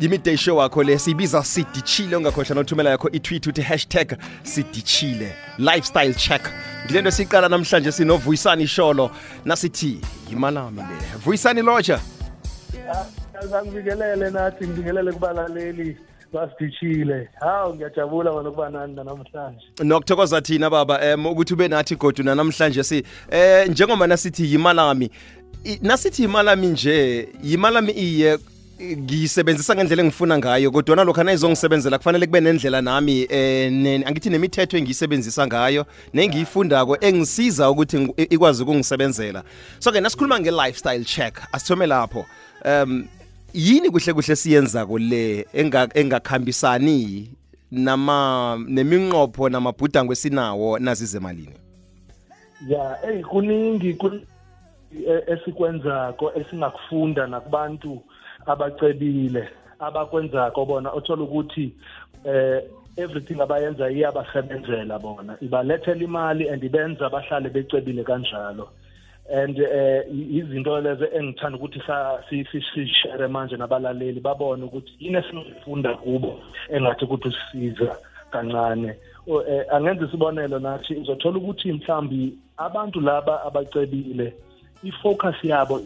imidday show wakho le siyibiza sidichile ungakhohlwa nothumela yakho itweet uthi hashtag sidichile lifestyle check. Ngile nto siqala namhlanje sinovuyisani sholo. Nasithi yimalami le. Vuyisani loja. Azangibikelele nathi ngibingelele kubalaleli basidishile. Hawu ngiyajabula mana kuba nani nanamhlanje. Nokuthokoza thina baba um ukuthi ube nathi godu nanamhlanje si um njengoba nasithi yimalami nasithi yimalami nje yimalami iye ngiyisebenzisa ngendlela engifuna ngayo kodwa lokho anayizongisebenzela kufanele kube nendlela nami eh ne- angithi nemithetho engiyisebenzisa ngayo nengiyifundako engisiza ukuthi ngi- i- ikwazi ukungisebenzela. So ke nasikhuluma nge-lifestyle check asithome lapho. Um yini kuhle kuhle siyenzako le enga- engakhambisani nama neminqopho namabhudango esinawo nazizemalini Ya, hey kuningi kun- e- esikwenzako esingakufunda nakubantu abacebile abakwenzako bona othola ukuthi eh everything abayenza iyabasebenzela bona. Ibalethela imali and ibenza bahlale becebile kanjalo. And eh izinto lezo engithanda ukuthi sishare manje nabalaleli babone ukuthi yini esingifunda kubo engathi ukuthi sisiza kancane. Eh, angenza isibonelo nathi uzothola ukuthi mhlambi abantu laba abacebile ifocus yabo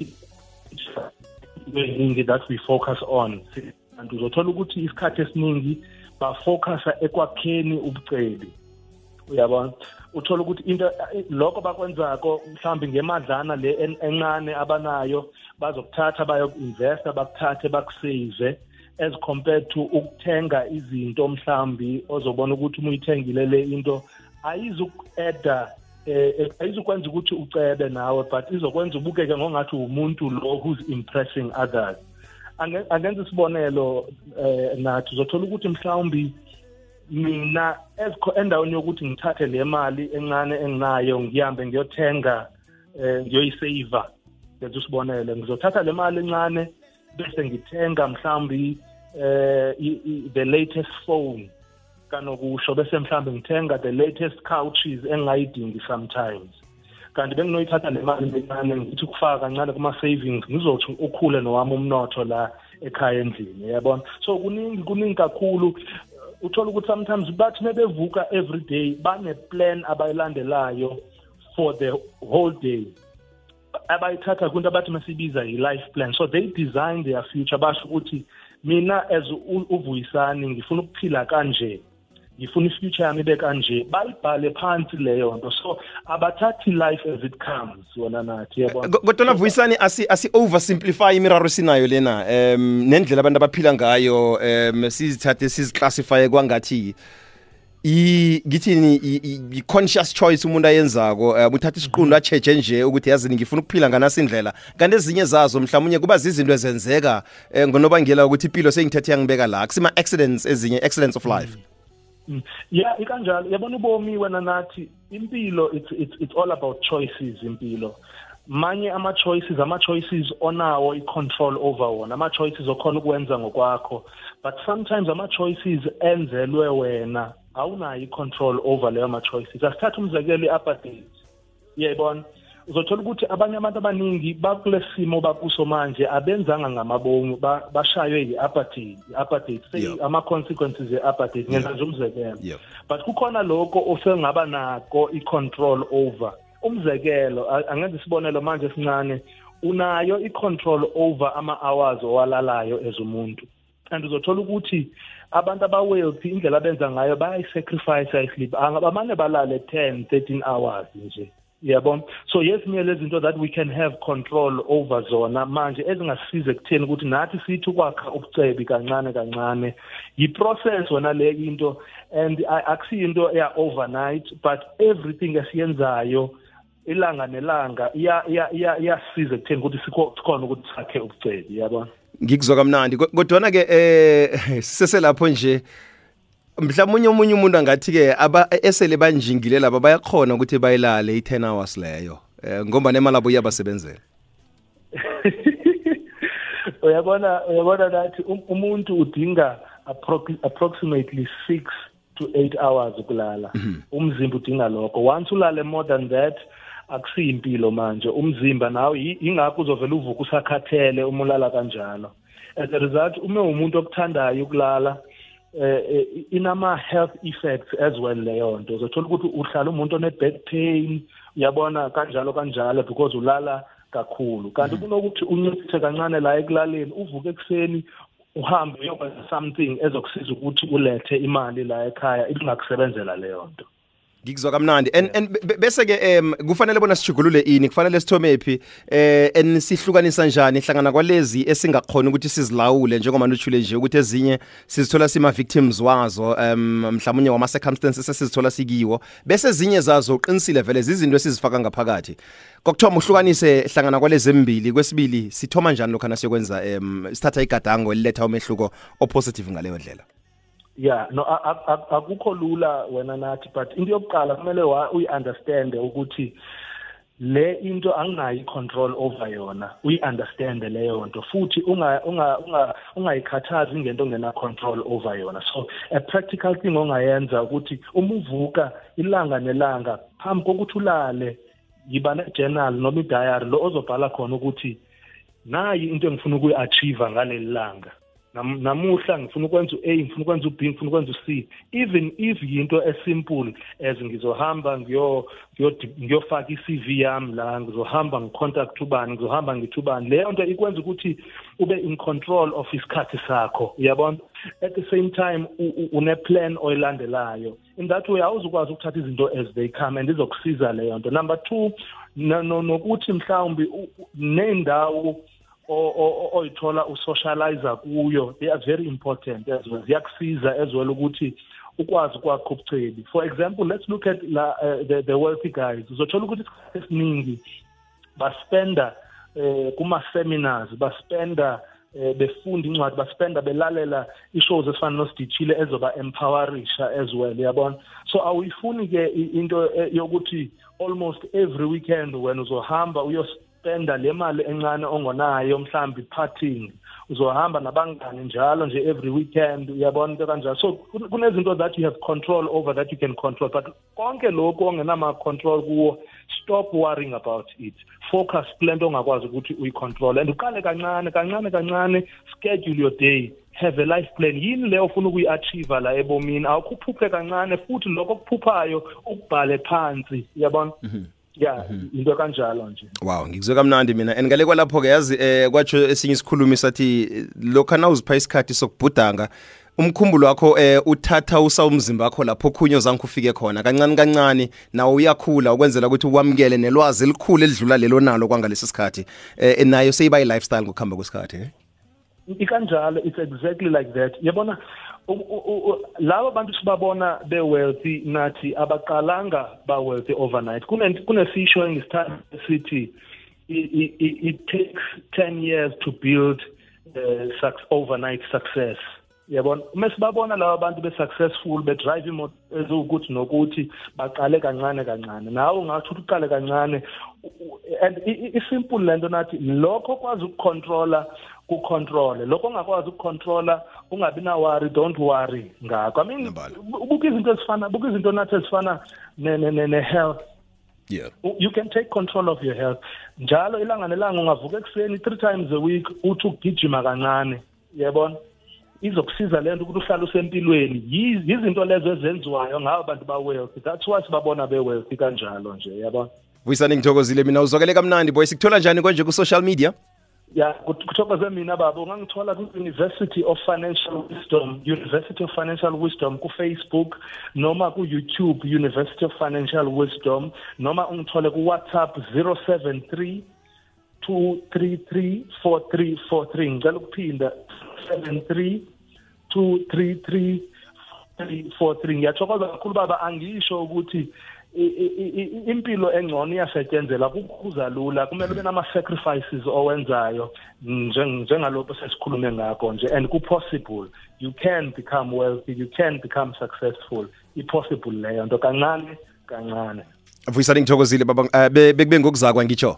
i- eningi that we focus on. And uzothola ukuthi isikhathi esiningi bafocusa ekwakheni ubucebi uyabona uthola ukuthi into lokho bakwenzako mhlambi ngemadlana le en- encane abanayo bazokuthatha bayoku-investa bakuthathe bakusave as compared to ukuthenga izinto mhlambi ozobona ukuthi uma uyithengile le into ayizuku-eda eh ayizukwenza ukuthi ucebe nawe but izokwenza ubukeke ngongathi umuntu lo who's impressing others. Ange- angenza isibonelo eh nathi uzothola ukuthi mhlawumbi mina endaweni yokuthi ngithathe le mali encane enginayo ngihambe ngiyothenga eh ngiyoyisave ngenza usibonelo ngizothatha le mali encane bese ngithenga mhlawumbi eh i- the latest phone. Kanokusho bese mhlawumbe ngithenga the latest couches engingayidingi sometimes. Kanti benginoyithatha le mali encane ngithi ukufaka kancane kuma-savings ngizothi ukhule nowami umnotho la ekhaya endlini yabona? So kuningi kuningi kakhulu. Uthola ukuthi sometimes bathi bebevuka every day bane-plan abayilandelayo for the whole day. Abayithatha kwinto abathi masibiza yi-life plan so they design their future. Basho ukuthi mina as u- uvuyisani ngifuna ukuphila kanje. Ngifuna ifuture yami ibe kanje bayibhale phansi leyo nto. So abathathi life as it comes wona nathi yabona vuyisani asi asi oversimplify imiraro sinayo lena um nendlela abantu abaphila ngayo um sizithathe siziclassifye kwangathi ngithini i- i i- conscious choice umuntu ayenzako um uthatha isiqundo acheje nje ukuthi yazini ngifuna ukuphila nganasi indlela kanti ezinye zazo mhlawumunye kuba zizinto ezenzeka um ngonobangela ukuthi impilo sengithethe yangibeka la kusima accidents ezinye accidents of life. Mm. Mm. yeah ikanjalo. Yabona ubomi wena nathi impilo it's, it's, it's all about choices impilo. Manye ama-choices ama-choices onawo i-control over wona. Ama-choices okhona ukwenza ngokwakho. But sometimes ama-choices enzelwe wena awunayo i-control over leyo ma-choices. Asithathe umzekelo i-apartheid uyayibona uzothola ukuthi abanye abantu abaningi bakule simo bakuso manje abenzanga ngamabomu ba- bashaywe yi-apartheid i-apartheid ama-consequences e-apartheid ngenza nje umzekelo. But kukhona lokho osengaba nako i-control over. Umzekelo angenza isibonelo manje esincane unayo i-control over ama-hours owalalayo as umuntu. And uzothola ukuthi abantu aba-wealthy indlela abenza ngayo bayayi-sacrifice isleep bamane balale 10 13 hours nje. Yabona so yezinye lezi zinto that we can have control over zona manje ezingasiza ekutheni ukuthi nathi sithi ukwakha ubucebi kancane kancane. Yi-process wona le into and a- akusiyinto ya-overnight but everything esiyenzayo ilanga nelanga iya- iya- iya- iyasiza ekutheni ukuthi sikho- sikhone ukuthi sakhe ubucebi yabona ngikuzwa kamnandi Ko- kodwana ke eh siseselapho nje mhlawumnye omunye umuntu angathi ke aba esele banjingile laba bayakhona ukuthi bayilale i10 hours leyo eh ngoba nemali abo iyabasebenzela. Uyabona uyabona nathi um- umuntu udinga appro- approximately 6 to 8 hours ukulala. Umzimba udinga lokho. Once ulale more than that akusiyimpilo manje. Umzimba nawe yi- yingakho uzovela uvuka usakhathele uma ulala kanjalo. As a result uma umuntu okuthandayo ukulala eh inama health effects as well leyo nto. Uzothola ukuthi uhlala umuntu one back pain uyabona kanjalo kanjalo because ulala kakhulu. Kanti kunokuthi unciphe kancane la ekulaleni uvuke ekseni uhambe uyokwenza something ezokusiza ukuthi ulethe imali la ekhaya ilingakusebenzela leyo nto. Ngikuzwa kamnandi. And and bese ke em kufanele bona sijugulule ini kufanele sithome phi eh en sihlukanisa njani hlangana kwalezi esingakhona ukuthi sizilawule njengoba nuthule nje ukuthi ezinye sizithola sima victims wazo em mhlawumnye wama circumstances esizithola sikiwo bese ezinye zazo uqinisile vele izinto esizifaka ngaphakathi. Kokuthoma uhlukanise hlangana kwalezi embili. Kwesibili sithoma njani lokho nasiyokwenza em sithatha igadango eliletha umehluko opositive ngaleyo ndlela? Yeah no akukho lula wena nathi but into yokuqala kumele uyi-understande ukuthi le into anginayo i-control over yona uyi-understande leyo nto. Futhi ungayikhathazi ngento ongena-control over yona. So a practical thing ongayenza ukuthi uma uvuka ilanga nelanga phambi kokuthi ulale yiba ne-journal noma idayari lo ozobhala khona ukuthi nayi into engifuna ukuyi-achieve ngaleli langa. Namuhla ngifuna ukwenza u-A ngifuna ukwenza u-B ngifuna ukwenza u-C even if yinto esimple as ngizohamba ngiyo ngiyofaka i-CV yami la ngizohamba ngicontact ubani ngizohamba ngithi ubani. Leyo nto ikwenza ukuthi ube in control of isikhathi sakho uyabona? At the same time une-plan oyilandelayo. In that way awuzukwazi ukuthatha izinto as they come and izokusiza leyo nto. Number two nokuthi mhlawumbi nendawo oyithola usocialize kuyo they are very important as well. Ziyakusiza as well ukuthi ukwazi ukwakha ubucebi for example let's look at la uh, the, the wealthy guys. Uzothola ukuthi isikhathi esiningi baspenda eh kuma seminars baspenda eh befunda incwadi baspenda belalela ishows esifana nosidithile ezoba empowerisha as well yabona? So awuyifuni ke into yokuthi almost every weekend when uzohamba uyos spenda le mali encane ongonayo mhlambi partying. Uzohamba nabangani njalo nje every weekend uyabona into kanjalo. So kunezinto that you have control over that you can control but konke lokhu ongenama-control kuwo stop worrying about it. Focus kule nto ongakwazi ukuthi uyicontrol and uqale kancane kancane kancane schedule your day. Have a life plan. Yini leyo ofuna ukuyi-achieve la ebomini? Awukhuphuphe kancane futhi lokho okuphuphayo ukubhale phansi uyabona? Mm -hmm. Ya into kanjalo nje. Wow ngikuzwe kamnandi mina. And ngale kwalapho ke yazi eh kwatsho esinye isikhulumi sathi lokho na uzipha isikhathi sokubhudanga umkhumbulo wakho eh uthatha usa umzimba wakho lapho khunyo zange ufike khona. Kancane kancane nawo uyakhula ukwenzela ukuthi ukwamukele nelwazi elikhulu elidlula lelo nalo kwangalesi sikhathi eh nayo seyiba i lifestyle ngokuhamba kwesikhathi eh? Ikanjalo it's exactly like that. Yabona laba bantu sibabona be-wealthy nathi abaqalanga ba-wealthy overnight. Kunesisho engisithanda it takes 10 years to build uh, overnight success yabona uma sibabona laba bantu be-successful bedrive imoto eziwukuthi nokuthi baqale kancane kancane. Nawe ungathi ukuthi uqale kancane and isimple lento nathi lokho kwazi ukucontrola kucontrole lokho ongakwazi ukucontrola ungabi na worry don't worry ngakho. I mean ubuka izinto ezifana buka izinto nathi ezifana ne health yeah. You can take control of your health. Njalo ilanga nelanga ungavuka ekuseni three times a week uthi ukugijima kancane. Yabona? Izokusiza lento ukuthi uhlale usempilweni. Yizinto lezo ezenziwayo ngabo bantu ba-wealthy. That's why sibabona be-wealthy kanjalo nje yabona vuyisani ngithokozile mina. Uzwakele kamnandi boy. Sikuthola njani konje ku-social media? Ya kuthokoze mina baba. Ungangithola ku-university of financial wisdom university of financial wisdom ku-facebook noma ku-youtube university of financial wisdom noma ungithole ku-whatsapp 073 233 4343 ngicela ukuphinda 73 233 43 ngiyathokoza kakhulu baba. Angisho ukuthi impilo engcono iyasetshenzela kukhuza lula. Kumele ube nama-sacrifices owenzayo njengalokho sesikhulume ngakho nje. And ku-possible you can become wealthy you can become successful. I-possible leyo nto. Kancane kancane. Vuyisani ngithokozile baba. Bekube ngokuzakwa ngitsho.